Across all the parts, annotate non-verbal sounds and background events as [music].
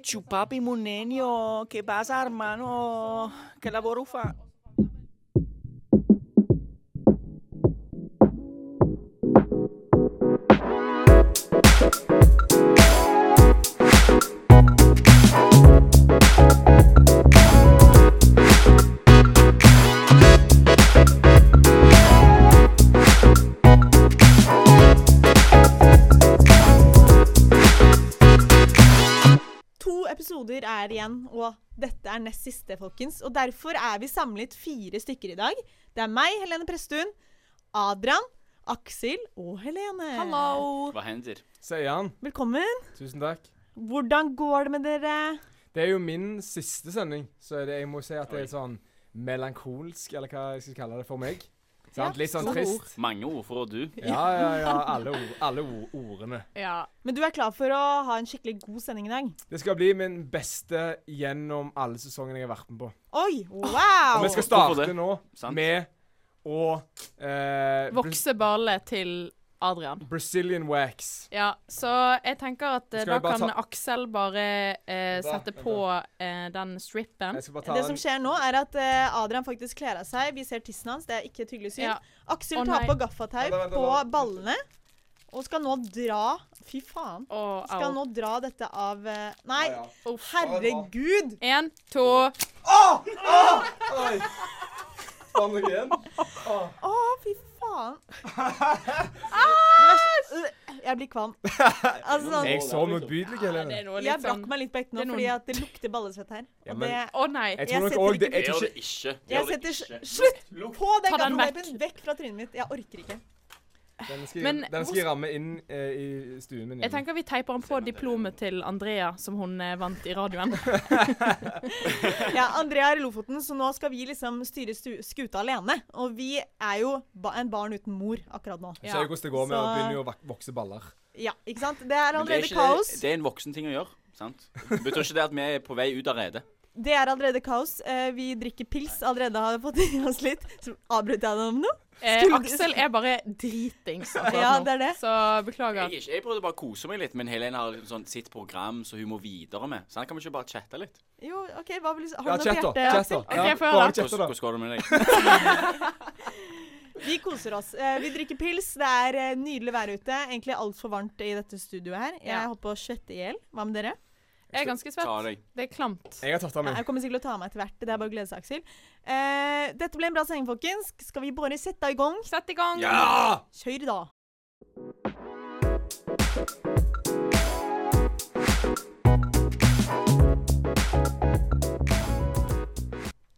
Ciupapi Munnenio, che basa armano, che lavoro fa? Er nest siste, folkens. Og derfor er vi samlet fire stykker i dag. Det er meg, Helene Presttun, Adrian, Aksel og Helene. Hallo! Hva hender? Seian. Velkommen. Tusen takk. Hvordan går det med dere? Det er jo min siste sending, så det, jeg må si at det er sånn melankolsk, eller hva jeg skal kalle det for meg. Ja, Sant? Litt sånn trist. Mange ord for du. Ja, ja, ja. Alle, ord, alle ord, ordene. Ja. Men du er klar for å ha en skikkelig god sending i dag? Det skal bli min beste gjennom alle sesongene jeg har vært med på. Oi! Wow! Og vi skal starte nå med å eh, Vokse ballet til Adrian. Brazilian wax. Ja, så jeg tenker at eh, da kan ta- Aksel bare eh, da, sette på eh, den strippen. Det den. som skjer nå, er at eh, Adrian faktisk kler av seg. Vi ser tissen hans. Det er ikke et hyggelig syn. Ja. Aksel oh, tar på gaffatau på ballene og skal nå dra Fy faen. Oh, Skal nå dra dette av eh, Nei, oh, herregud! En, to Oi! Faen igjen. Å, fy faen. Verste- Øh, Jeg blir kvalm. [laughs] Altså, sånn, Jeg så motbydelig, Det Helene. er jeg litt brakk sånn meg litt på ekte nå det fordi at det lukter ballesvett her. Ja, Og men- det Å nei. Jeg Jeg tror nok òg det Jeg setter ikke. Slutt på den Ta vekk fra trynet mitt. Jeg orker ikke. Den skal, Men den skal ramme inn eh, i stuen min. Jeg tenker vi teiper den på diplomet til Andrea, som hun eh, vant i radioen. [laughs] Ja, Andrea er i Lofoten, så nå skal vi liksom styre stu skuta alene. Og vi er jo ba en barn uten mor akkurat nå. Ja. ser jo hvordan det går med Så- å begynne å vokse baller. Ja, ikke sant? Det er allerede det er, kaos. det, det er en voksen ting å gjøre. sant? Det betyr ikke det at vi er på vei ut av redet. Det er allerede kaos. Eh, vi drikker pils. Allerede har vi fått i oss litt. Avbrøt jeg deg om noe? Eh, Aksel er bare dritings Ja, det er det. Så beklager. Jeg, ikke- jeg prøvde bare å kose meg litt, men Helene har sånn sitt program som hun må videre med. Så han kan vi ikke bare chatte litt? Jo, OK, hva vil du si? Har Ja, noe på hjertet? Aksel? Ja, Ok, få høre. Hvordan, da. hvordan går det med deg? [laughs] Vi koser oss. Eh, vi drikker pils. Det er eh, nydelig vær ute. Egentlig altfor varmt i dette studioet her. Jeg Ja. holdt på å svette i hjel. Hva med dere? Jeg er ganske svett. Det er klamt. Jeg har tatt av Ja, meg. Jeg kommer sikkert til å ta meg etter hvert. Det er bare å glede seg, Aksel. Eh, dette ble en bra sending, folkens. Skal vi bare sette i gang? Sett i gang. Ja! Kjør, da.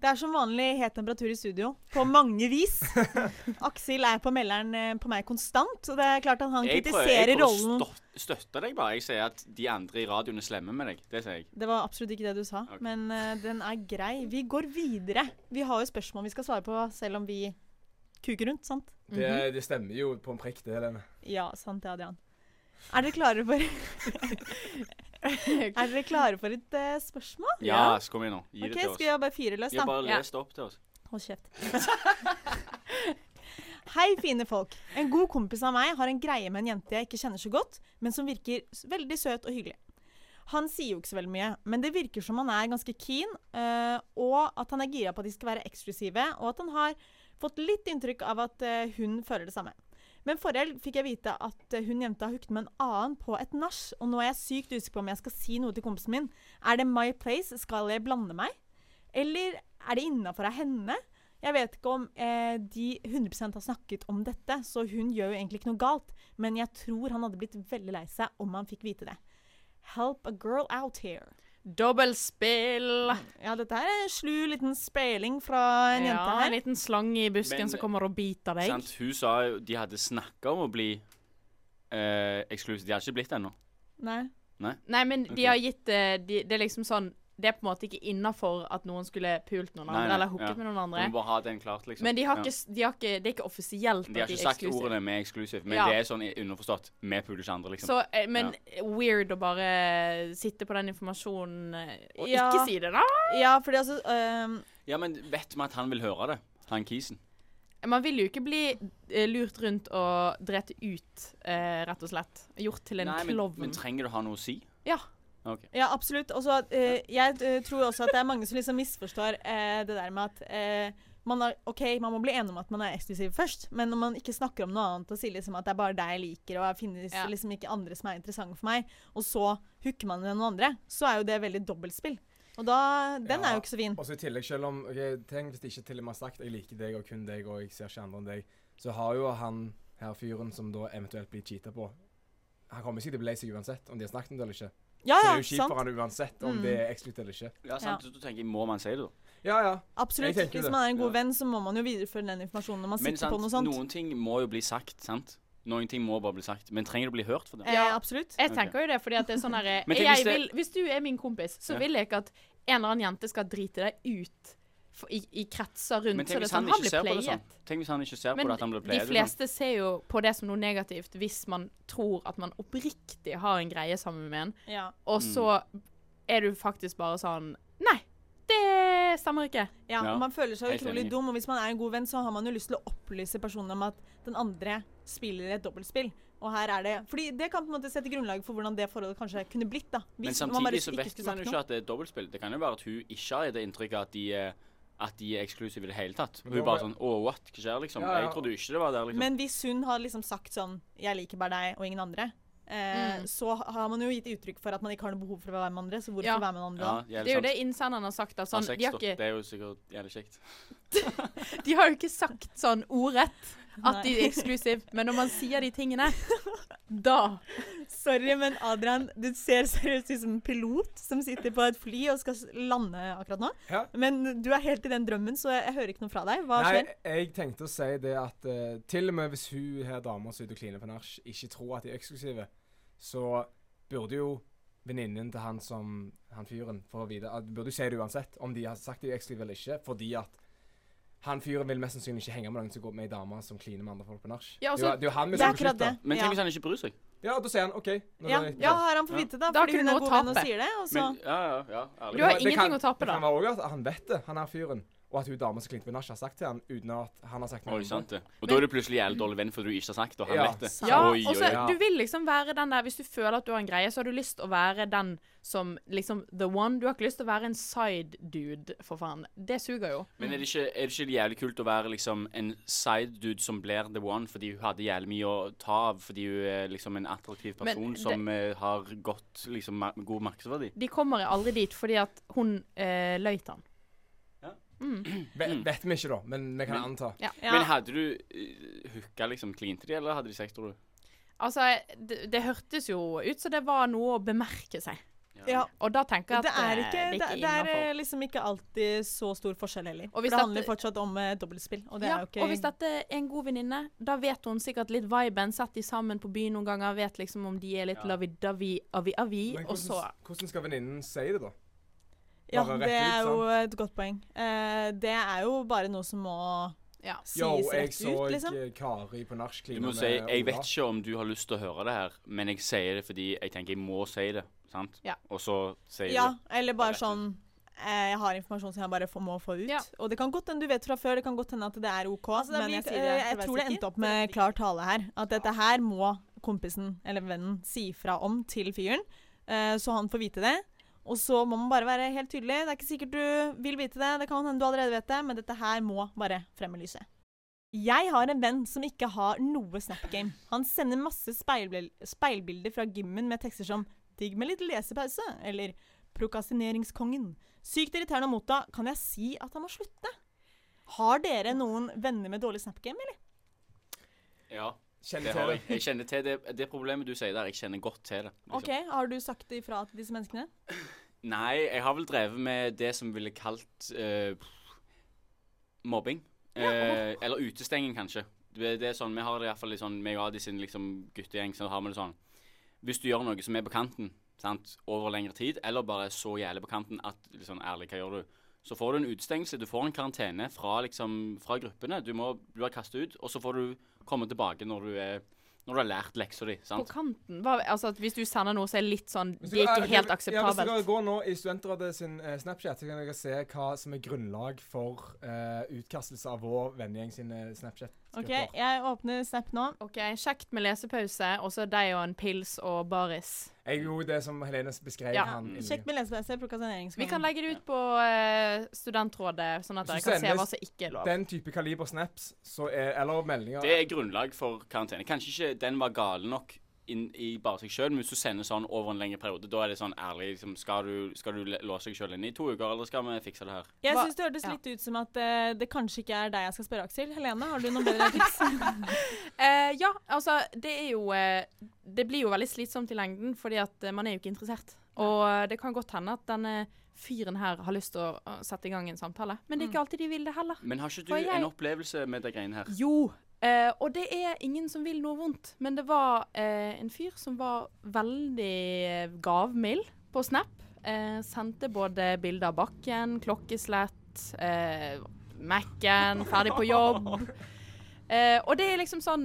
Det er som vanlig het temperatur i studio, på mange vis. [laughs] Aksel er på melderen eh, på meg konstant, og det er klart at han Jeg prøver, kritiserer jeg prøver rollen. å støtte deg bare. Jeg sier at de andre i radioen er slemme med deg. Det sier jeg. Det var absolutt ikke det du sa, okay. men uh, den er grei. Vi går videre. Vi har jo spørsmål vi skal svare på, selv om vi kuker rundt, sant? Det, det stemmer jo på en prikk, det, Helene. Ja, sant det, Adrian. Er dere klare for [laughs] [laughs] Er dere klare for et uh, spørsmål? Ja, så kom igjen nå. Gi det til oss. skal vi jeg bare fyre løs, da? har bare les det opp til oss. Hold kjeft. [laughs] Hei, fine folk. En god kompis av meg har en greie med en jente jeg ikke kjenner så godt, men som virker veldig søt og hyggelig. Han sier jo ikke så veldig mye, men det virker som han er ganske keen, eh, og at han er gira på at de skal være eksklusive, og at han har fått litt inntrykk av at eh, hun føler det samme. Men forrige helg fikk jeg vite at eh, hun jenta hooket med en annen på et nach, og nå er jeg sykt usikker på om jeg skal si noe til kompisen min. Er det my place? Skal jeg blande meg? Eller er det innafor av henne? Jeg vet ikke om eh, de 100 har snakket om dette, så hun gjør jo egentlig ikke noe galt. Men jeg tror han hadde blitt veldig lei seg om han fikk vite det. Help a girl out here. Dobbeltspill. Ja, dette her er en slu liten speiling fra en Ja, jente en liten slange i busken Men- som kommer og biter deg. Sant? Hun sa jo de hadde snakka om å bli eh, eksklusive. De har ikke blitt det ennå. Nei. Nei, men de har gitt eh, de, Det er liksom sånn Det er på en måte ikke innafor at noen skulle pult noen andre nei, eller hooket ja. med noen Du andre. må bare ha den klart, liksom. Men de har Ja. ikke, de har ikke, det er ikke offisielt De har at de ikke er sagt eksklusive. ordene med eksklusiv, men Ja. det er sånn underforstått. Vi puler ikke andre, liksom. Så, men men weird å bare sitte på den informasjonen eh, og Ja. ikke si det, da. Ja, fordi altså um, Ja, men vet vi at han vil høre det? Han kisen. Man vil jo ikke bli eh, lurt rundt og drept ut, uh, rett og slett. Gjort til en Nei, men, men trenger du å ha noe å si? ja. Ok. Ja, absolutt. Også, eh, jeg eh, tror også at det er mange som liksom misforstår eh, det der med at eh, man, er, ok, man må bli enig om at man er eksklusiv først, men når man ikke snakker om noe annet og sier liksom at det er bare deg jeg liker, og det finnes Ja. liksom ikke andre som er interessante for meg, og så hooker man med noen andre, så er jo det veldig dobbeltspill. Og da Den Ja. er jo ikke så fin. Og så i tillegg, selv om ok, Tenk hvis det ikke til og med har sagt jeg liker deg og kun deg, og jeg ser ikke andre enn deg, så har jo han her fyren som da eventuelt blir cheata på Han kommer ikke til å bli lei seg uansett om de har snakket om det eller ikke. Ja, så det er jo kjipt for han uansett om Mm. det er eksplisitt eller ikke. Ja, sant. Så du tenker, Må man si det, da? Ja, ja. Absolutt. Hvis man er en god Ja. venn, så må man jo videreføre den informasjonen når man Men sitter sant, på noe sånt. noen ting må jo bli sagt, sant? Noen ting må bare bli sagt. Men trenger det å bli hørt for det? Ja, absolutt. Jeg tenker tenker jo det fordi at det er sånn her [laughs] Men tenk jeg hvis det- Hvis du er min kompis, så Ja. vil jeg ikke at en eller annen jente skal drite deg ut i, i kretser rundt. Men tenk hvis hvis sånn, han han ikke blir ser på det sånn. Tenk hvis han ikke ser på Men det at han blir de fleste sånn. ser jo på det som noe negativt hvis man tror at man oppriktig har en greie sammen med en, Ja. og Mm. så er du faktisk bare sånn Nei, det stemmer ikke. Ja, Ja, og man føler seg utrolig dum, og hvis man er en god venn, så har man jo lyst til å opplyse personen om at den andre spiller et dobbeltspill. Og her er det Fordi det kan på en måte sette grunnlaget for hvordan det forholdet kanskje kunne blitt, da. Men Hvis man bare samtidig så vet man jo ikke at det er dobbeltspill. Det kan jo være at hun ikke har det inntrykket at de er at de er eksklusive i det hele tatt. Men Hun bare sånn Å, what? Hva skjer, liksom? Ja, ja. Jeg trodde ikke det var der, liksom. Men hvis hun har liksom sagt sånn 'Jeg liker bare deg og ingen andre', eh, Mm. så har man jo gitt uttrykk for at man ikke har noe behov for å være med andre. Så hvorfor Ja. være med andre ja, det, Det er jo det innsenderen har sagt. Da. Ha Sånn, sex, de, har ikke, Det er jo sikkert jævlig kjekt. [laughs] [laughs] de har jo ikke sagt sånn ordrett at de er eksklusive, men når man sier de tingene, [laughs] da Sorry, men Adrian, du ser seriøst ut som en pilot som sitter på et fly og skal lande akkurat nå. Ja. Men du er helt i den drømmen, så jeg, jeg hører ikke noe fra deg. Hva Nei, skjer? jeg tenkte å si det at uh, til og med hvis hun her dama som er ute og kliner på nach, ikke tror at de er eksklusive, så burde jo venninnen til han som han fyren for å vite at Burde jo si det uansett, om de har sagt de er eksklusive eller ikke, fordi at han fyren vil mest sannsynlig ikke henge med noen som går med ei dame som kliner med andre folk på nach. Ja, det, er jo- altså, det er jo han vi er skal beskytte. Men tenk hvis han ikke bryr seg? Ja, da sier han OK. Ja, er ja, har han fått vite det, da. Da har ikke hun du er noe å tape. sier det. Og så Men, ja, ja, ja, ærlig. Du har ingenting kan- å tape, Det da. kan være òg at han vet det, han her fyren, og at hun dama som klinte med nach, har sagt til han uten at han har sagt noe. Oi, sant det. Og da er du plutselig jævlig dårlig venn fordi du ikke har sagt det, og han Ja, vet det. sant. Ja, Oi, og så oi, du vil liksom være den der Hvis du føler at du har en greie, så har du lyst til å være den som liksom the one. Du har ikke lyst til å være en side dude, for faen. Det suger jo. Men er det, ikke, er det ikke jævlig kult å være liksom en side dude som blir the one fordi hun hadde jævlig mye å ta av, fordi hun er liksom en attraktiv Men person det- som eh, har godt, liksom, ma- god markedsverdi? De kommer aldri dit fordi at hun eh, løy til han. Ja. Mm. Vet vi ikke, da, men vi kan Men- anta. ja. Men hadde du uh, hooka liksom klinte de, eller hadde de sex, tror du? Altså, det, det hørtes jo ut som det var noe å bemerke seg. Ja. Og da tenker jeg Det at er eh, ikke, det det, ikke det er innenfor. eh, liksom ikke alltid så stor forskjell heller. For hvis det dette- handler fortsatt om eh, dobbeltspill, og det ja, er jo ikke Og hvis dette er en god venninne, da vet hun sikkert litt viben. Sett de sammen på byen noen ganger, vet liksom om de er litt Ja. lovey-dovey, avi-avi, Men og så hvordan, hvordan skal venninnen si det, da? Ja, det ut, er jo et godt poeng. Eh, det er jo bare noe som må ja. sies Yo, jeg rett så ut, liksom. eh, Kari på nach Du må med si Jeg vet ikke om du har lyst til å høre det her, men jeg sier det fordi jeg tenker jeg må si det. Sant? Ja. Og så sier Ja, du eller bare sånn eh, Jeg har informasjon som jeg bare må få ut. Ja. Og det kan godt hende du vet fra før, det kan godt hende at det er OK, Altså, det men jeg, jeg, å jeg tror det endte opp med klar tale her. At dette her må kompisen eller vennen si fra om til fyren, uh, så han får vite det. Og så må man bare være helt tydelig. Det er ikke sikkert du vil vite det, det kan hende du allerede vet det, men dette her må bare frem i lyset. Jeg har en venn som ikke har noe Snap-game. Han sender masse speilbil speilbilder fra gymmen med tekster som 'digg med litt lesepause' eller 'prokastineringskongen'. Sykt irriterende å motta. Kan jeg si at han må slutte? Har dere noen venner med dårlig Snapgame, eller? Ja, Kjenner til det. jeg. Jeg kjenner til det, det problemet du sier der. Jeg kjenner godt til det. liksom. Ok, Har du sagt det ifra til disse menneskene? Nei, jeg har vel drevet med det som ville kalt uh, mobbing. Eh, eller utestenging, kanskje. Det, det er sånn, Vi har det iallfall sånn meg og Adi sin liksom, guttegjeng. Så har vi det sånn Hvis du gjør noe som er på kanten sant, over lengre tid, eller bare så jævlig på kanten at liksom, ærlig, hva gjør du? Så får du en utestengelse. Du får en karantene fra, liksom, fra gruppene. Du må bli kastet ut, og så får du komme tilbake når du, er, når du har lært leksa di. sant? På kanten? Hva, altså, at hvis du sender noe som er litt sånn Det er ikke helt akseptabelt. Ja, hvis dere går nå i Studentrådet sin eh, Snapchat, så kan dere se hva som er grunnlag for eh, utkastelse av vår vennegjeng sin eh, Snapchat. OK, jeg åpner Snap nå. OK, kjekt med lesepause, og så deg og en pils og baris. Jeg gjorde det som Helene beskrev Ja, han Kjekt med lesepause. Vi kan legge det ut på uh, studentrådet, sånn at Så dere kan se hva som ikke er lov. Den type kaliber snaps så er, eller meldinger Det er grunnlag for karantene. Kanskje ikke den var gal nok inn i bare seg sjøl, men hvis du sender sånn over en lengre periode, da er det sånn ærlig liksom, Skal du, skal du låse deg sjøl inne i to uker, eller skal vi fikse det her? Jeg syns det hørtes ja. litt ut som at uh, det kanskje ikke er deg jeg skal spørre, Aksel. Helene, har du noen bedre tips? uh, [laughs] [laughs] ja, altså, det er jo uh, Det blir jo veldig slitsomt i lengden, fordi at man er jo ikke interessert. Og det kan godt hende at denne fyren her har lyst til å sette i gang en samtale, men det er ikke alltid de vil det heller. Men har ikke du jeg- en opplevelse med de greiene her? Jo, eh, og det er ingen som vil noe vondt, men det var eh, en fyr som var veldig eh, gavmild på Snap. Eh, sendte både bilder av bakken, klokkeslett, eh, Mac-en, ferdig på jobb. [laughs] Eh, og det er liksom sånn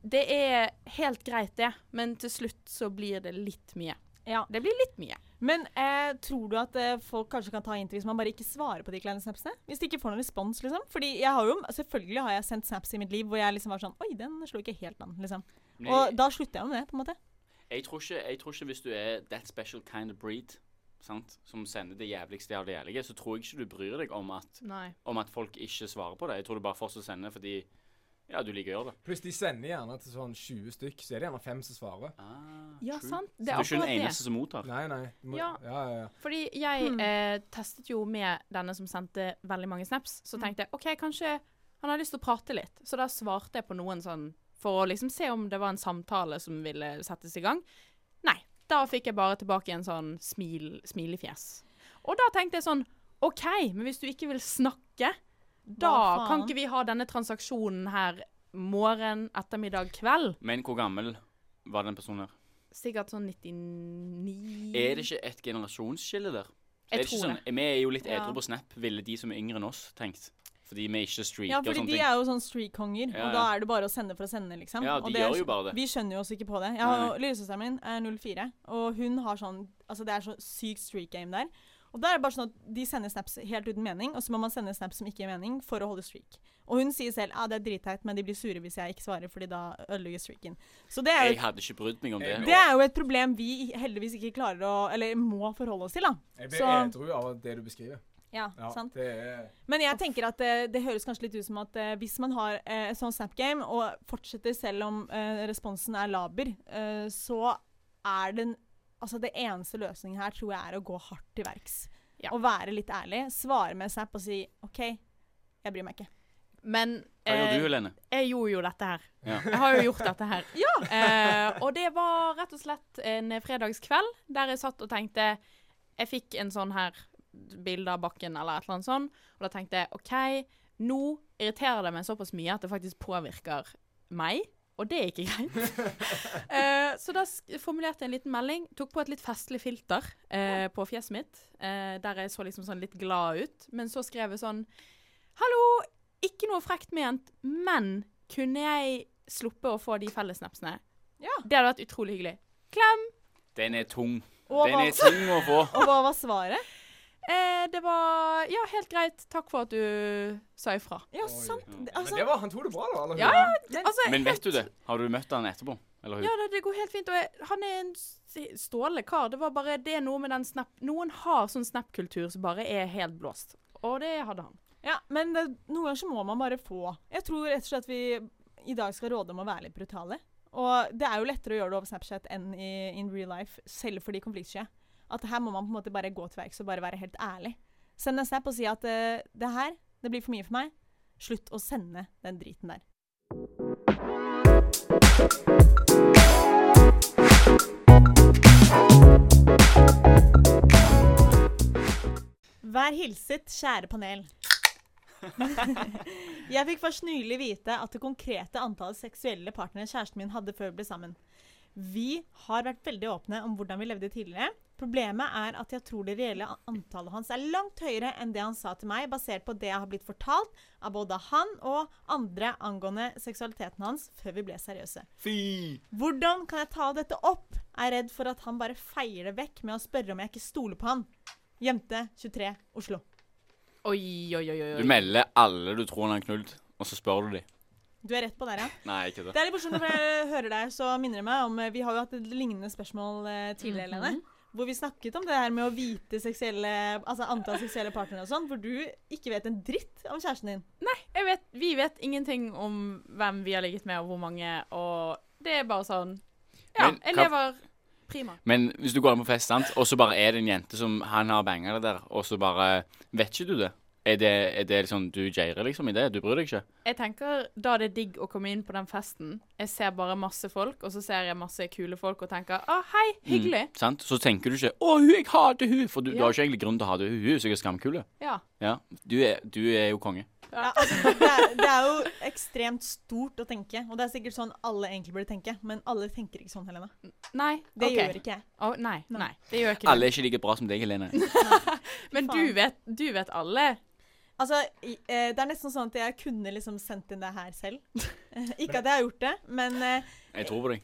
Det er helt greit, det, men til slutt så blir det litt mye. Ja. Det blir litt mye. Men eh, tror du at eh, folk kanskje kan ta inntil hvis man bare ikke svarer på de kleine snapsene? Hvis de ikke får noen respons, liksom? Fordi jeg har jo, selvfølgelig har jeg sendt snaps i mitt liv hvor jeg liksom var sånn Oi, den slo ikke helt an, liksom. Nei, Og da slutter jeg med det, på en måte. jeg, tror ikke, jeg tror ikke hvis du er that special kind of breed, sant, som sender det jævligste av det jævlige, så tror jeg ikke du bryr deg om at, om at folk ikke svarer på det. Jeg tror du bare fortsetter å sende fordi ja, du liker å gjøre det. Pluss de sender gjerne til sånn 20 stykk, så er det gjerne fem som svarer. Ah, Ja, true. sant. Så Det du er er ikke den eneste som mottar? Nei, nei. Må, Ja. ja, ja, ja. Fordi jeg Hmm. eh, testet jo med denne som sendte veldig mange snaps. Så Hmm. tenkte jeg OK, kanskje han har lyst til å prate litt. Så da svarte jeg på noen sånn for å liksom se om det var en samtale som ville settes i gang. Nei. Da fikk jeg bare tilbake en sånn smil, smilefjes. Og da tenkte jeg sånn OK, men hvis du ikke vil snakke, da kan ikke vi ha denne transaksjonen her morgen, ettermiddag, kveld. Men hvor gammel var den personen her? Sikkert sånn 99 Er det ikke et generasjonsskille der? Jeg er det tror sånn, Vi er jo litt Ja. på Snap, ville de som er yngre enn oss tenkt. Fordi vi ikke streaker Ja, og fordi sånne de ting. er jo sånn streak-konger, Ja, og da er det bare å sende for å sende, liksom. Ja, og de det er- gjør jo bare det. Vi skjønner jo oss ikke på det. Jeg har, Lillesøsteren min er 04, og hun har sånn Altså, det er så sykt streak game der. Og da er det bare sånn at de sender snaps helt uten mening, og så må man sende snaps som ikke gir mening, for å holde streak. Og hun sier selv ja, det er dritteit, men de blir sure hvis jeg ikke svarer, fordi da ødelegger streaken. Så det er jo Jeg hadde ikke brydd meg om det. Det er jo et problem vi heldigvis ikke klarer å Eller må forholde oss til, da. Jeg blir Så- edru av det du beskriver. Ja, Ja, sant? det er Men jeg tenker at eh, det høres kanskje litt ut som at eh, hvis man har eh, et sånt Snap-game og fortsetter selv om eh, responsen er laber, eh, så er den Altså det eneste løsningen her tror jeg er å gå hardt til verks. Ja. Og være litt ærlig. Svare med Snap og si OK, jeg bryr meg ikke. Men Hva gjør eh, du, Helene? jeg gjorde jo dette her. Ja. Jeg har jo gjort dette her. [laughs] Eh, og det var rett og slett en fredagskveld der jeg satt og tenkte Jeg fikk en sånn her bilde av bakken eller et eller annet sånt, og da tenkte jeg OK, nå irriterer det meg såpass mye at det faktisk påvirker meg. Og det er ikke greit. [laughs] Eh, så da sk- formulerte jeg en liten melding. Tok på et litt festlig filter eh, på fjeset mitt, eh, der jeg så liksom sånn litt glad ut. Men så skrev jeg sånn Hallo, ikke noe frekt ment, men kunne jeg sluppe å få de fellessnapsene? Ja. Det hadde vært utrolig hyggelig. Klem! Den er tung. Den er tung å få. [laughs] og hva var svaret? Eh, det var Ja, helt greit. Takk for at du sa ifra. Ja, sant. Det- Altså, Men det var, han tok det bra, da? Eller? Ja, ja. Altså, Men helt- vet du det? Har du møtt han etterpå? Eller hun? Ja, det, det går helt fint. Og jeg, han er en strålende kar. Det var bare det noe med den snap Noen har sånn snap-kultur som bare er helt blåst. Og det hadde han. Ja, men det, noen ganger så må man bare få Jeg tror rett og slett vi i dag skal råde om å være litt brutale. Og det er jo lettere å gjøre det over Snapchat enn i in real life, selv fordi konflikt konfliktsky. At her må man på en måte bare gå til verks og bare være helt ærlig. Send en snap og si at uh, det her, det blir for mye for meg. Slutt å sende den driten der. Vær hilset, kjære panel. [laughs] jeg fikk først nylig vite at det konkrete antallet seksuelle partnere kjæresten min hadde før vi ble sammen. Vi har vært veldig åpne om hvordan vi levde tidligere. Problemet er at jeg tror det reelle antallet hans er langt høyere enn det han sa til meg, basert på det jeg har blitt fortalt av både han og andre angående seksualiteten hans før vi ble seriøse. Fy! Hvordan kan jeg ta dette opp? Jeg Er redd for at han bare feier det vekk med å spørre om jeg ikke stoler på han. Jente 23, Oslo. Oi, oi, oi. oi. Du melder alle du tror han har knullet, og så spør du dem. Du er rett på der, ja. Nei, ikke det. Det er litt morsomt for jeg hører deg, så minner det meg om eh, Vi har jo hatt et lignende spørsmål eh, tidligere, Mm Lene. Hvor vi snakket om det her med å vite seksuelle Altså antall seksuelle partnere og sånn. Hvor du ikke vet en dritt om kjæresten din. Jeg vet, vi vet ingenting om hvem vi har ligget med, og hvor mange, og det er bare sånn Ja, Men jeg lever prima. Men hvis du går inn på fest, sant, og så bare er det en jente som han har banga det der, og så bare Vet ikke du det? Er det, er det liksom Du jairer liksom i det? Du bryr deg ikke? Jeg tenker da det er digg å komme inn på den festen. Jeg ser bare masse folk, og så ser jeg masse kule folk og tenker å, hei, hyggelig. Mm, sant? Så tenker du ikke 'Å, hun, jeg hater hun', for du, du Ja. har ikke egentlig grunn til å hate hun. Hun er sikkert skamkule. Ja. Ja. Du er, du er jo konge. Ja, altså, det, er, det er jo ekstremt stort å tenke, og det er sikkert sånn alle egentlig burde tenke. Men alle tenker ikke sånn, Helene. Nei. Det okay. gjør ikke jeg. Oh, nei, Nei. nei, det gjør ikke Alle er ikke like bra som deg, Helene. [laughs] Men du vet, du vet alle. Altså, eh, Det er nesten sånn at jeg kunne liksom sendt inn det her selv. ikke at jeg har gjort det, men eh, Jeg tror på deg.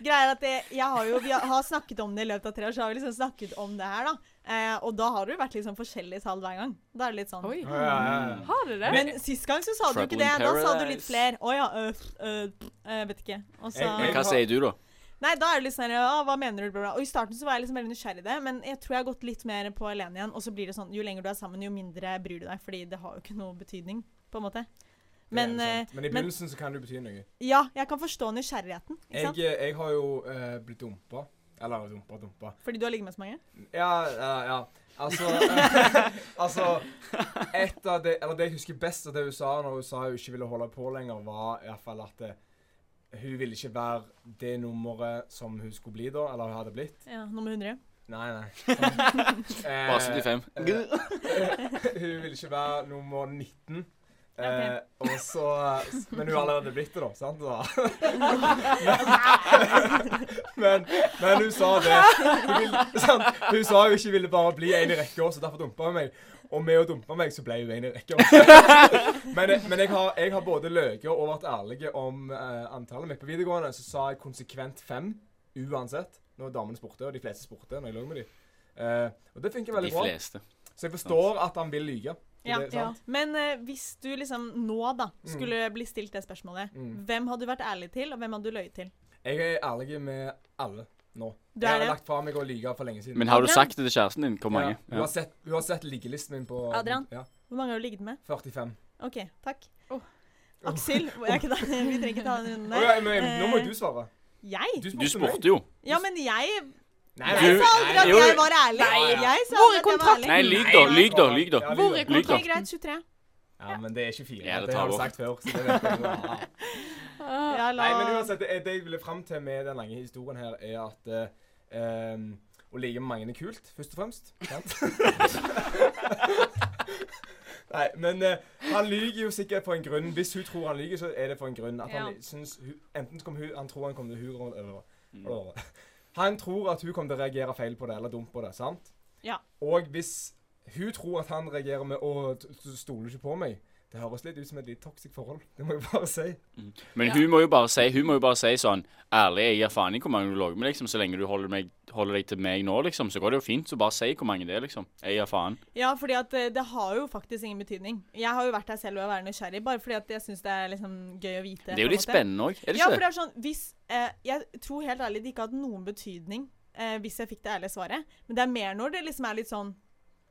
Greia er at det, jeg har jo, Vi har, snakket om det i løpet av tre år, så har vi liksom snakket om det her. da. Eh, og da har det jo vært liksom forskjellige tall hver gang. Da er det litt sånn. Oi. Ja, ja, ja. Har du det? Men sist gang så sa du ikke det. Da sa du litt flere. Å ja, øh, øh, øh, vet ikke. Og så, Men hva sier du, da? Nei, da er det litt sånn hva mener du? Bla, bla. Og i starten så var jeg liksom veldig nysgjerrig i det, men jeg tror jeg har gått litt mer på alene igjen. Og så blir det sånn jo lenger du er sammen, jo mindre bryr du deg, fordi det har jo ikke noe betydning, på en måte. Men, eh, men i men- begynnelsen så kan det jo bety noe. ja, jeg kan forstå nysgjerrigheten. Ikke Jeg, sant? jeg har jo uh, blitt dumpa. Eller dumpa, dumpa. Fordi du har ligget med så mange? Ja, ja, ja. Altså [laughs] Altså Et av det Eller det jeg husker best av det hun sa når hun sa hun ikke ville holde på lenger, var i hvert fall at eh, hun ville ikke være det nummeret som hun skulle bli da, eller hun hadde blitt. Ja, nummer 100. Nei, nei. [laughs] Eh, Bare 75. [laughs] hun ville ikke være nummer 19. Eh, og så Men hun har allerede blitt det, da. sant? Men, [laughs] men, men hun sa det. Hun, vil, sant? hun sa hun ikke ville bare bli en i rekka, så derfor dumpa hun meg. Og med å dumpe meg, så ble hun en i rekka. [laughs] men men jeg, har, jeg har både løyet og vært ærlig om uh, antallet mitt. På videregående så sa jeg konsekvent fem uansett. Når damene spurte, og de fleste spurte når jeg lå med dem. Uh, og det funker De veldig bra. fleste. Så jeg forstår at han vil lyge. Ja, ja. Men uh, hvis du liksom nå da skulle bli stilt det spørsmålet, Mm. hvem hadde du vært ærlig til, og hvem hadde du løyet til? Jeg er ærlig med alle nå. Det jeg har lagt fra meg å lyge for lenge siden. Men har du sagt det til kjæresten din? Hvor mange? Ja, hun, Ja. har sett, hun har sett liggelisten min på Adrian? Ja, Hvor mange har du ligget med? 45. OK, takk. Oh. Aksel, der. [laughs] vi trenger ikke ta den runden der. der. ja, men, nå må jo du svare. Jeg? Du spurte jo. Ja, men jeg Nei, Jeg Du- sa aldri at jeg var ærlig. Nei. Jeg sa Hvor er kontrakten? Nei, lyg da. Lyg da. Lyg da. Ja, Hvor er. Ok, greit. 23. Ja, men det er 24. Ja, det det har du sagt før. Så det vet jeg. [laughs] Ja. La... Nei, men uansett, det, det jeg ville fram til med den lange historien her, er at eh, um, å ligge med mange er kult, først og fremst. Sant? [laughs] Nei, men eh, han lyver jo sikkert for en grunn. Hvis hun tror han lyver, så er det for en grunn. At han Ja. syns hun, Enten hun, han tror han kommer til å. Mm. over. Han tror at hun kommer til å reagere feil på det, eller dumt på det. sant? Ja. Og hvis hun tror at han reagerer med 'Å, du stoler ikke på meg', det høres litt ut som et litt toxic forhold. Det må jeg bare si. Men Ja. hun må jo bare si Hun må jo bare si sånn Ærlig, jeg gir faen i hvor mange du lå med, liksom. Så lenge du holder, meg, holder deg til meg nå, liksom, så går det jo fint. Så bare si hvor mange det er, liksom. Jeg gir faen. Ja, fordi at eh, det har jo faktisk ingen betydning. Jeg har jo vært her selv og vært nysgjerrig, bare fordi at jeg syns det er liksom gøy å vite. Det er jo litt spennende òg, er det Ja, ikke for det? det er sånn hvis, eh, Jeg tror helt ærlig det ikke hadde noen betydning eh, hvis jeg fikk det ærlige svaret. Men det er mer når det liksom er litt sånn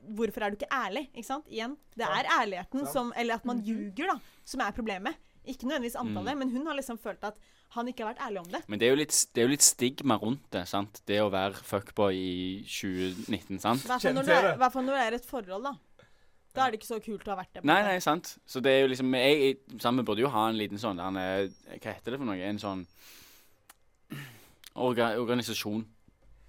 Hvorfor er du ikke ærlig? Ikke sant? Igjen. Det er ærligheten som Eller at man Mhm. ljuger, da, som er problemet. Ikke nødvendigvis Mm. antallet, men hun har liksom følt at han ikke har vært ærlig om det. Men det er, jo litt, det er jo litt stigma rundt det, sant. Det å være fuckboy i 2019, sant. I hvert fall når, er, det. er et forhold, da. Da er det ikke så kult å ha vært det. på Nei, nei, sant. Så det er jo liksom Jeg, jeg sammen burde jo ha en liten sånn der, Hva heter det for noe? En sånn [clears throat] orga, organisasjon.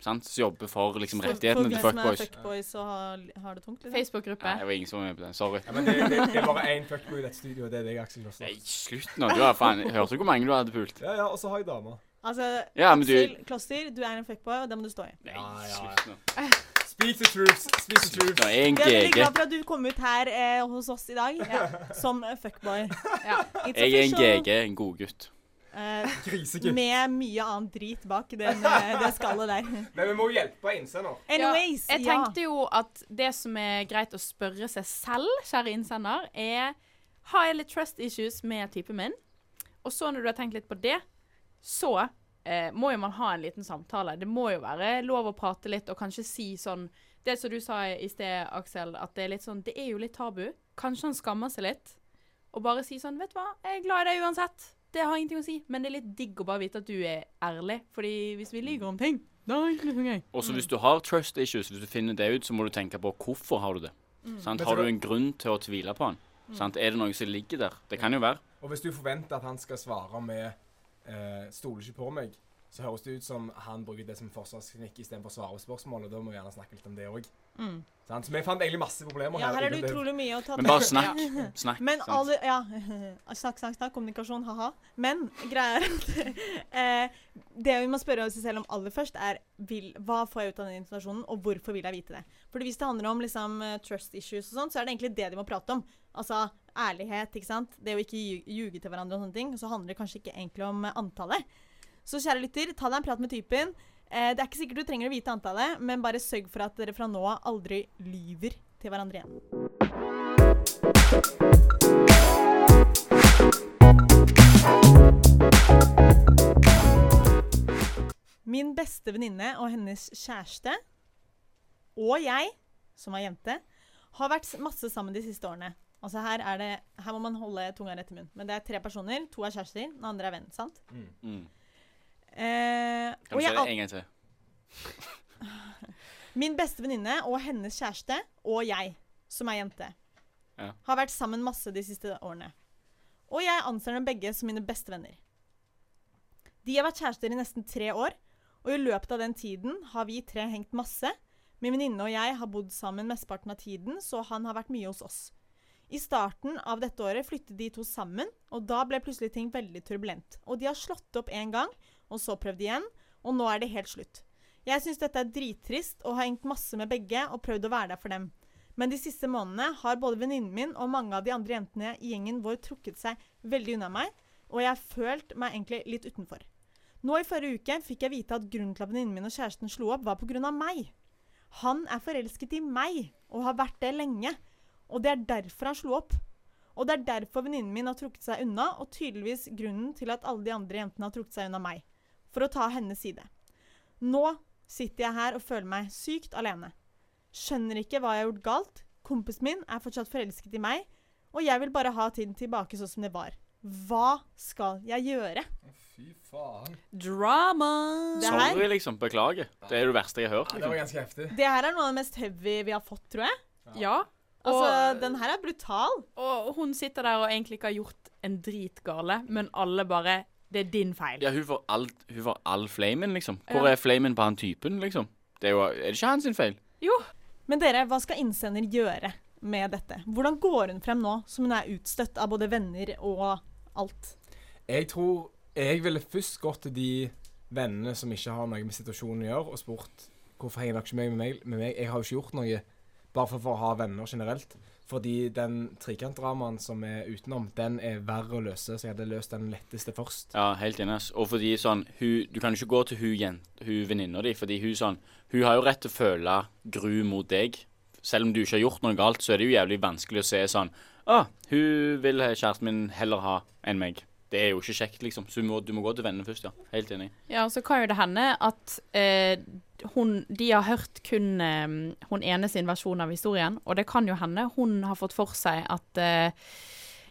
Sant? Som jobber for liksom rettighetene til fuckboys. fuckboys og har, har det tungt. Liksom. Facebook-gruppe. Nei, det var ingen som var med på den. Sorry. Ja, men det, det, det er bare én fuckboy i dette studioet, og det er deg, Aksel. Også. Nei, slutt nå. Du har faen Hørte du hvor mange du hadde pult? Ja, ja, og så har jeg dama. Altså, Ja, men du- Aksel Kloster, du er en fuckboy, og det må du stå i. Nei, Ja, ja, ja. slutt nå. Speak the truth. Speak the truth. nå. Jeg er veldig glad for at du kom ut her eh, hos oss i dag [laughs] som fuckboy. Ja. Jeg er en. GG, en godgutt. Eh, [laughs] Grisegutt. med mye annet drit bak den, eh, det skallet der. [laughs] Men vi må jo hjelpe innsender. Anyways, Jeg tenkte jo at det som er greit å spørre seg selv, kjære innsender, er har jeg litt trust issues med typen min. Og så når du har tenkt litt på det, så eh, må jo man ha en liten samtale. Det må jo være lov å prate litt og kanskje si sånn Det som du sa i sted, Aksel, at det er litt sånn Det er jo litt tabu. Kanskje han skammer seg litt. Og bare si sånn Vet du hva, jeg er glad i deg uansett. Det har ingenting å si. Men det er litt digg å bare vite at du er ærlig. Fordi hvis vi lyver om ting, da er det ikke så gøy. Også hvis du har trust issues, hvis du finner det ut, så må du tenke på hvorfor har du det. Sant? Har du en grunn til å tvile på han? Sant? Er det noe som ligger der? Det kan jo være. Og hvis du forventer at han skal svare med eh, 'stoler ikke på meg', så høres det ut som han bruker det som forsvarsknikk istedenfor å svare på og Da må vi gjerne snakke litt om det òg. Mm. Så vi fant egentlig masse problemer Ja, her er det utrolig mye å ta Men bare snakk. Snakk. Men alle, ja, [laughs] snakk, snakk, snakk, kommunikasjon, ha-ha. Men greia er at [laughs] eh, det vi må spørre oss selv om aller først, er vil, hva får jeg ut av den informasjonen, og hvorfor vil jeg vite det? Fordi hvis det handler om liksom, eh, trust issues og sånn, så er det egentlig det de må prate om. Altså ærlighet, ikke sant. Det å ikke lju- ljuge til hverandre og sånne ting. Så handler det kanskje ikke egentlig om eh, antallet. Så kjære lytter, ta deg en prat med typen. Eh, det er ikke sikkert du trenger å vite antallet, men bare sørg for at dere fra nå av aldri lyver til hverandre igjen. Min beste venninne og hennes kjæreste og jeg, som er jente, har vært masse sammen de siste årene. Altså her, er det, her må man holde tunga rett i munnen. Men det er tre personer. To er kjærester, den andre er venn. sant? Mm. Eh, Kan du si det en gang til? [laughs] Min beste venninne og hennes kjæreste og jeg, som er jente, Ja. har vært sammen masse de siste årene. Og jeg anser dem begge som mine beste venner. De har vært kjærester i nesten tre år, og i løpet av den tiden har vi tre hengt masse. Min venninne og jeg har bodd sammen mesteparten av tiden, så han har vært mye hos oss. I starten av dette året flyttet de to sammen, og da ble plutselig ting veldig turbulent. Og de har slått opp en gang, og så prøvd igjen, og nå er det helt slutt. Jeg syns dette er drittrist og har hengt masse med begge og prøvd å være der for dem. Men de siste månedene har både venninnen min og mange av de andre jentene i gjengen vår trukket seg veldig unna meg, og jeg har følt meg egentlig litt utenfor. Nå i forrige uke fikk jeg vite at grunnen til at venninnen min og kjæresten slo opp, var pga. meg. Han er forelsket i meg og har vært det lenge, og det er derfor han slo opp. Og det er derfor venninnen min har trukket seg unna, og tydeligvis grunnen til at alle de andre jentene har trukket seg unna meg. For å ta hennes side. Nå sitter jeg her og føler meg sykt alene. Skjønner ikke hva jeg har gjort galt. Kompisen min er fortsatt forelsket i meg, og jeg vil bare ha tiden tilbake sånn som det var. Hva skal jeg gjøre? Fy faen. Drama! Det her- Sorry, liksom. Beklager. Det er det verste jeg har hørt. Ja, det var ganske heftig. Det her er noe av det mest heavy vi har fått, tror jeg. Ja. Altså, Og- Den her er brutal. Og hun sitter der og egentlig ikke har gjort en drit gale, men alle bare Det er din feil. Ja, hun får all, hun får all flamen, liksom. Ja. Hvor er flamen på han typen, liksom? Det er jo Er det ikke hans sin feil? Jo. Men dere, hva skal innsender gjøre med dette? Hvordan går hun frem nå, som hun er utstøtt av både venner og alt? Jeg tror jeg ville først gått til de vennene som ikke har noe med situasjonen å gjøre, og spurt hvorfor henger dere ikke med meg, med meg? Jeg har jo ikke gjort noe bare for å ha venner generelt. Fordi den trekantdramaen som er utenom, den er verre å løse, så jeg hadde løst den letteste først. Ja, helt enig. Og fordi sånn hun, Du kan jo ikke gå til hun, jen- hun venninna di, fordi hun sånn Hun har jo rett til å føle gru mot deg. Selv om du ikke har gjort noe galt, så er det jo jævlig vanskelig å se sånn Å, hun vil kjæresten min heller ha enn meg. Det er jo ikke kjekt, liksom. Så du må, du må gå til vennene først, ja. Helt enig. Ja, så kan jo det hende at eh, hun, de har hørt kun eh, hun ene sin versjon av historien, og det kan jo hende hun har fått for seg at uh,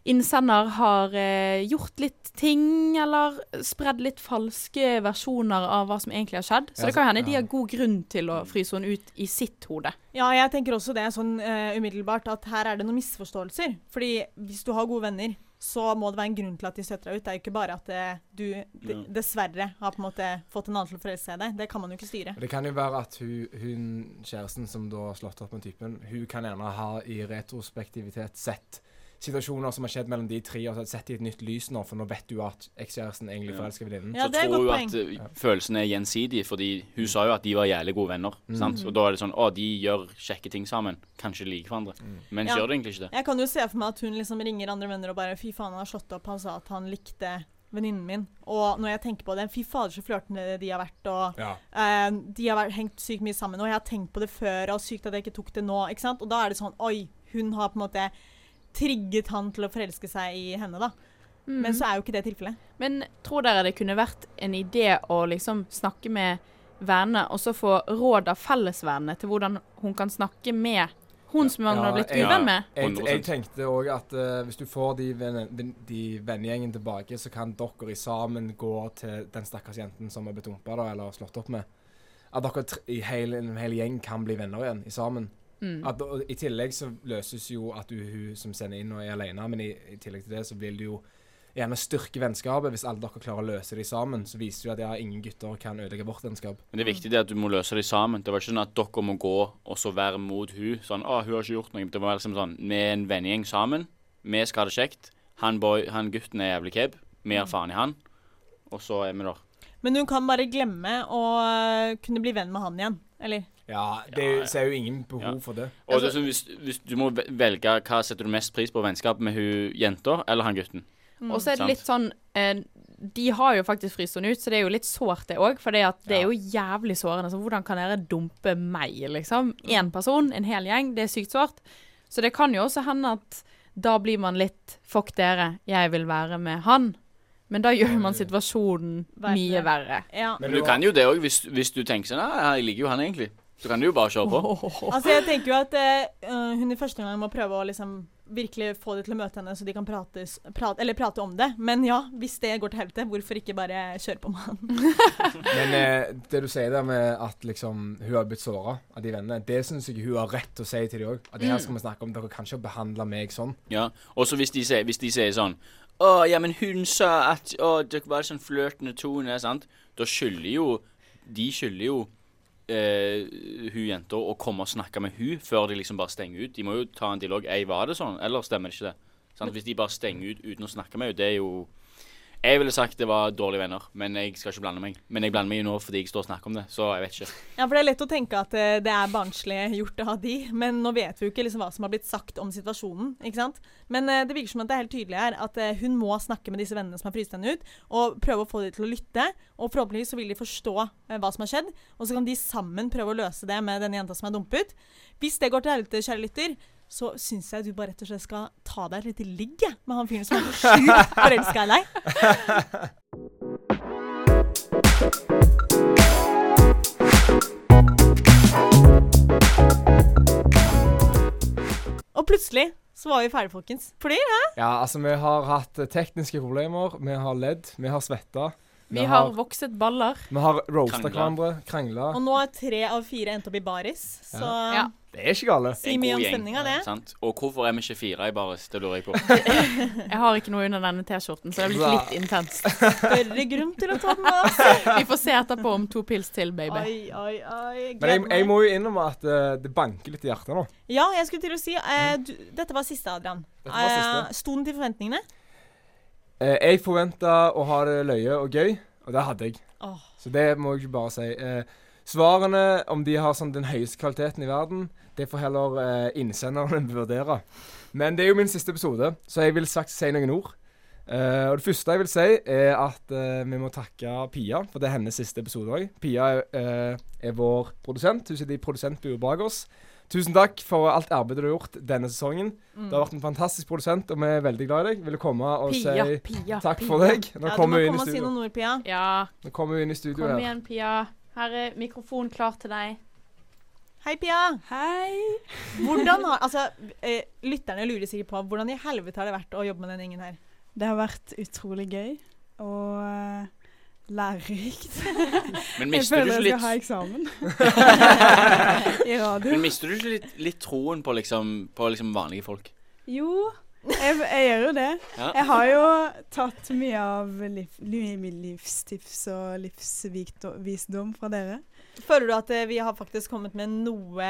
innsender har uh, gjort litt ting, eller spredd litt falske versjoner av hva som egentlig har skjedd. Så det kan jo hende de har god grunn til å fryse henne ut i sitt hode. Ja, jeg tenker også det sånn uh, umiddelbart, at her er det noen misforståelser. Fordi hvis du har gode venner, så må det være en grunn til at de støtter deg ut. Det er jo ikke bare at det, du d dessverre har på en måte fått en annen til å forelske seg i deg. Det kan man jo ikke styre. Det kan jo være at hun, hun kjæresten som da har slått opp med typen, hun kan gjerne ha i retrospektivitet sett situasjoner som har skjedd mellom de tre, og sett i et nytt lys nå, for nå vet du at ekskjæresten egentlig forelsker venninnen. Ja, så tror hun at uh, følelsen er gjensidig, fordi hun sa jo at de var jævlig gode venner. Mm. sant? Og da er det sånn Å, de gjør kjekke ting sammen. Kanskje de liker hverandre. Mm. Men Ja. gjør det egentlig ikke det. Jeg kan jo se for meg at hun liksom ringer andre venner og bare Fy faen, han har slått opp. Han sa at han likte venninnen min. Og når jeg tenker på det, fy fader så flørtende de har vært. Og Ja. eh, de har vært, hengt sykt mye sammen. Og jeg har tenkt på det før, og sykt at jeg ikke tok det nå. ikke sant? Og da er det sånn Oi, hun har på en måte trigget han til å forelske seg i henne, da. Mm. Men så er jo ikke det tilfellet. Men tror dere det kunne vært en idé å liksom snakke med vennene, og så få råd av fellesvennene til hvordan hun kan snakke med hun som hun har blitt uvenn med? Jeg, 100%. jeg tenkte òg at uh, hvis du får de, ven- de vennegjengen tilbake, så kan dere i sammen gå til den stakkars jenten som er blitt dumpa eller slått opp med. At dere i hel, en hel gjeng kan bli venner igjen, i sammen. Mm. At, og I tillegg så løses jo at du, hun som sender inn og er alene, men i, i tillegg til det så vil du jo gjerne styrke vennskapet. Hvis alle dere klarer å løse det sammen, så viser det at ja, ingen gutter kan ødelegge vårt vennskap. Men det er viktig det at du må løse det sammen. Det var ikke sånn at dere må gå og så være mot hun. Sånn, å, hun har ikke gjort noe. Det må være liksom sånn, vi er en vennegjeng sammen. Vi skal ha det kjekt. Han, boy, han gutten er jævlig keb. Vi har faen i han. Og så er vi der. Men hun kan bare glemme å øh, kunne bli venn med han igjen. Eller? Ja, det er jo- så er jo ingen behov Ja. for det. Og Altså- det sånn, hvis, hvis du må velge hva setter du mest pris på vennskap med hun jenta eller han gutten. Mm. Og så er det litt sånn eh, De har jo faktisk fryst henne ut, så det er jo litt sårt, det òg. For det, er jo jævlig sårende. Så hvordan kan dere dumpe meg, liksom? Én person, en hel gjeng. Det er sykt sårt. Så det kan jo også hende at da blir man litt Fuck dere, jeg vil være med han. Men da gjør man situasjonen mye verre. Ja. Men du kan jo det òg, hvis, hvis du tenker sånn Ja, jeg liker jo han egentlig. Så kan du jo bare kjøre på. [laughs] Altså, jeg tenker jo at eh, øh, hun i første gang må prøve å liksom virkelig få de til å møte henne, så de kan prates, prate, eller prate om det. Men ja, hvis det går til helvete, hvorfor ikke bare kjøre på med han? [laughs] Men eh, det du sier der med at liksom hun har blitt såra av de vennene, det syns jeg hun har rett til å si til de òg. At det her skal vi snakke om. Dere kan ikke behandle meg sånn. Ja, og så hvis, de sier- hvis de sier sånn Å, ja, men hun sa at Å, dere var sånn flørtende tone, sant? Da skylder jo De skylder jo eh, hun jenta å komme og snakke med hun før de liksom bare stenger ut. De må jo ta en dialog. Ei, var det sånn? Eller stemmer det ikke det? Sånn, Hvis de bare stenger ut uten å snakke med henne, det er jo Jeg ville sagt det var dårlige venner, men jeg skal ikke blande meg. Men jeg blander meg jo nå fordi jeg står og snakker om det, så jeg vet ikke. Ja, for det er lett å tenke at eh, det er barnslig gjort av de, men nå vet vi jo ikke liksom hva som har blitt sagt om situasjonen, ikke sant? Men eh, det virker som at det er helt tydelig her at eh, hun må snakke med disse vennene som har fryst henne ut, og prøve å få dem til å lytte, og forhåpentligvis så vil de forstå hva som har skjedd, og så kan de sammen prøve å løse det med denne jenta som er dumpet. Hvis det går til helvete, kjære lytter, så syns jeg du bare rett og slett skal ta deg et lite ligg med han fyren som er så sjukt forelska i deg. Og plutselig så var vi ferdige, folkens. Fordi Ja, altså, vi har hatt tekniske problemer. Vi har ledd. Vi har svetta. Vi har vokset baller. vi har roasta hverandre. Krangla. Og nå er tre av fire endt opp i baris, så Ja. Det er ikke gale. si mye om stemninga, det. Sant? Og hvorfor er vi ikke fire i baris? Det lurer jeg på. [laughs] Jeg har ikke noe under denne T-skjorten, så det er blitt litt intenst. Større grunn til å ta den av. [laughs] Vi får se etterpå om to pils til, baby. Oi, oi, oi. Men jeg, jeg må jo innrømme at uh, det banker litt i hjertet nå. Ja, jeg skulle til å si uh, du, Dette var siste, Adrian. Dette var siste. Uh, Sto den til forventningene? Eh, jeg forventa å ha det løye og gøy, og det hadde jeg. Oh. Så det må jeg bare si. Eh, svarene, om de har sånn den høyeste kvaliteten i verden, det får heller eh, innsenderen [laughs] vurdere. Men det er jo min siste episode, så jeg vil sagt si noen ord. Eh, og Det første jeg vil si, er at eh, vi må takke Pia, for det er hennes siste episode òg. Pia er, eh, er vår produsent. Hun sitter i produsentburet bak oss. Tusen takk for alt arbeidet du har gjort denne sesongen. Mm. Du har vært en fantastisk produsent, og vi er veldig glad i deg. Vil du komme og Pia, si Pia, takk Pia. for deg? Nå Ja, du må kommer vi inn i komme og si studio. noen ord, Pia. Ja, Nå kommer vi inn i studio kom her. igjen, Pia. Her er mikrofonen klar til deg. Hei, Pia. Hei. Hvordan har Altså, eh, lytterne lurer sikkert på hvordan i helvete har det vært å jobbe med denne gjengen her? Det har vært utrolig gøy og eh, lærerikt. [laughs] Men Jeg mister du føler jeg skal ha eksamen [laughs] i radio. Men mister du ikke litt, litt troen på liksom, på liksom vanlige folk? Jo, jeg, jeg gjør jo det. Ja. Jeg har jo tatt mye av liv, liv, livstips og livsvisdom fra dere. Føler du at eh, vi har faktisk kommet med noe,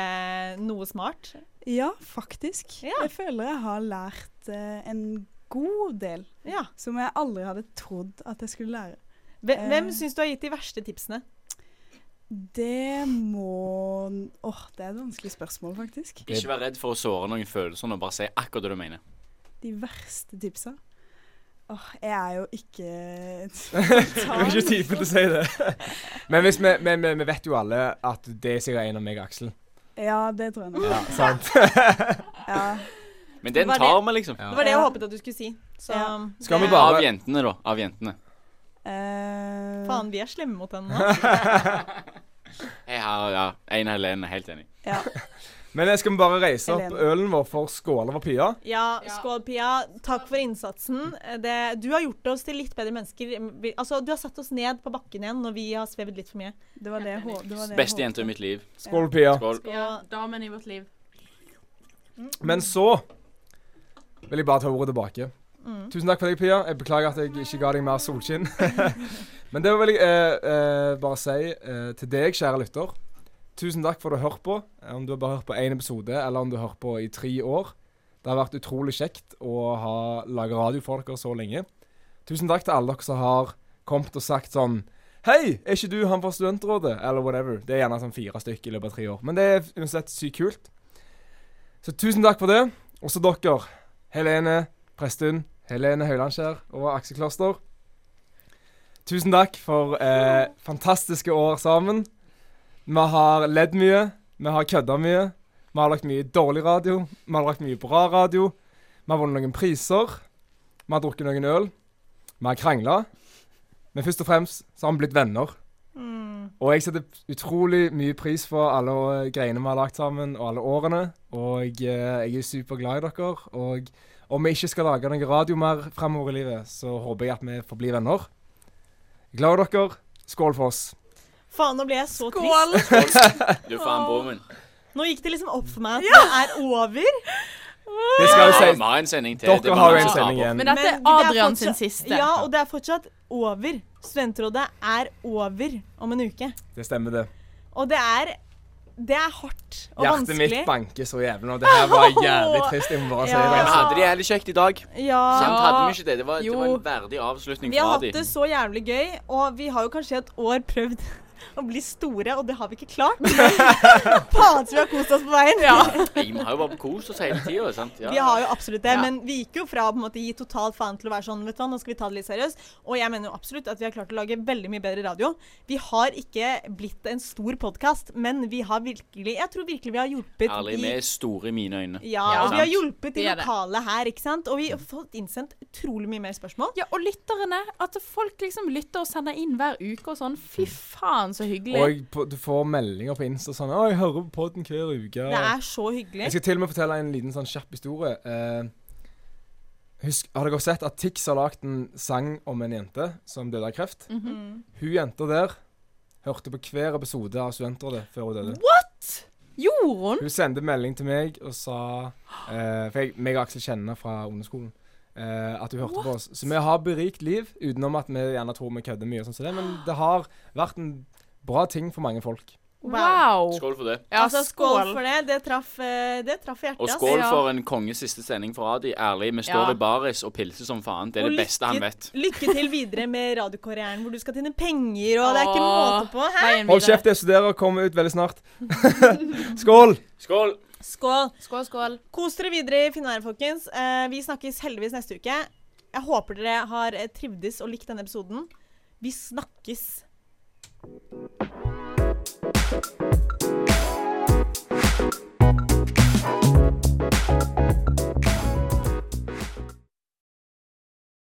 noe smart? Ja, faktisk. Ja. Jeg føler jeg har lært uh, en god del Ja. som jeg aldri hadde trodd at jeg skulle lære. Hvem, hvem Eh. syns du har gitt de verste tipsene? Det må Åh, det er et vanskelig spørsmål, faktisk. Ikke vær redd for å såre noen følelser, og bare si akkurat det du mener. De verste tipsa. Åh, jeg er jo ikke [laughs] Jeg er ikke typen til å si det. Men hvis vi, men, men vi vet jo alle at det er sikkert en av meg og Aksel. Ja, det tror jeg nok. Ja, sant? Ja. [laughs] Men den tar vi, liksom. Ja. Det var det jeg håpet at du skulle si. Så Ja. Skal vi bare- Av jentene, da. Av jentene. Eh, Faen, vi er slemme mot henne nå. [laughs] Jeg har ja, en Helene. Helt enig. Ja. [laughs] Men skal vi bare reise opp Helene. ølen vår for skål over Pia? Ja, skål, Pia. Takk for innsatsen. Det, du har gjort oss til litt bedre mennesker. Vi, altså, du har satt oss ned på bakken igjen når vi har svevet litt for mye. Det var det det var det Beste jenta i mitt liv. Skål, Pia. Skål. Ja, damen i vårt liv. Men så vil jeg bare ta ordet tilbake. Mm. Tusen takk for deg, Pia. Jeg beklager at jeg ikke ga deg mer solskinn. [laughs] Men det vil jeg eh, eh, bare si eh, til deg, kjære lytter. Tusen takk for at du har hørt på. Eh, Om du har bare hørt på én episode, eller om du har hørt på i tre år. Det har vært utrolig kjekt å ha lage radio for dere så lenge. Tusen takk til alle dere som har kommet og sagt sånn Hei, er ikke du han fra Studentrådet? Eller whatever. Det er gjerne sånn fire stykker i løpet av tre år. Men det er uansett sykt kult. Så tusen takk for det. Også dere, Helene Prestun, Helene Høylandskjær og Aksel Kloster. Tusen takk for eh, fantastiske år sammen. Vi har ledd mye, vi har kødda mye. Vi har lagt mye dårlig radio, vi har lagt mye bra radio. Vi har vunnet noen priser. Vi har drukket noen øl. Vi har krangla. Men først og fremst så har vi blitt venner. Mm. Og jeg setter utrolig mye pris på alle eh, greiene vi har lagt sammen, og alle årene. Og eh, jeg er superglad i dere. Og om vi ikke skal lage noe radio mer fremover i livet, så håper jeg at vi får bli venner. Glad i dere. Skål for oss. Faen, nå ble jeg så trist. Du er faen bommen. Nå gikk det liksom opp for meg at det er over. Det skal jo Vi sies. har en sending til. Dere har jo en sending igjen. Men dette er Adrian sin siste. Ja, og det er fortsatt over. Studentrådet er over om en uke. Det stemmer, det. Og det er Det er hardt og Hjertet vanskelig. mitt banker så jævlig nå. Det her var [laughs] jævlig trist. Jeg må bare si det. Men hadde det jævlig kjekt i dag. Ja. Sant, hadde vi ikke det? Det var, det var en verdig avslutning Vi har hatt det så jævlig gøy, og vi har jo kanskje et år prøvd [laughs] å bli store, og det har vi ikke klart. [laughs] Faen så vi har kost oss på veien. Ja. [laughs] Vi har jo bare kost oss hele tida. Ja. Vi har jo absolutt det, Ja. men vi gikk jo fra å gi totalt faen til å være sånn, vet du nå skal vi ta det litt seriøst. Og jeg mener jo absolutt at vi har klart å lage veldig mye bedre radio. Vi har ikke blitt en stor podkast, men vi har virkelig Jeg tror virkelig vi har hjulpet Ærlig, vi er store i mine øyne. Ja, Ja. og vi har hjulpet de lokale her, ikke sant? Og vi har fått innsendt utrolig mye mer spørsmål. Ja, og lytterne. At folk liksom lytter og sender inn hver uke og sånn. Fy faen, så hyggelig. Og på, du får meldinger på Insta sånn 'Å, jeg hører på podden hver uke'. Det er så hyggelig. Jeg skal til og med fortelle en liten sånn kjapp historie. Eh, husk, har dere sett at Tix har lagd en sang om en jente som døde av kreft? Mm -hmm. Hun jenta der hørte på hver episode av Studentrådet før hun døde. Gjorde hun? Hun sendte melding til meg og sa eh, For jeg, meg og Aksel kjenner fra ungdomsskolen. Uh, at hun hørte på oss. Så vi har berikt liv, utenom at vi gjerne tror vi kødder mye. og sånt, Men det har vært en bra ting for mange folk. Wow. Skål for det. Ja, altså, skål for det. Det traff, eh, det traff hjertet. Og skål Ja. for en konges siste sending for Adi. Ærlig, vi står Ja. i baris og pilser som faen. Det er Og det beste han vet. Lykke til videre med radiokarrieren, hvor du skal tjene penger, og det er ikke måte på. Hæ? Hold kjeft, jeg studerer. og Kommer ut veldig snart. [laughs] Skål! Skål! Skål. Skål, skål. Kos dere videre i Finnværet, folkens. Eh, vi snakkes heldigvis neste uke. Jeg håper dere har eh, trivdes og likt denne episoden. Vi snakkes. Thank you.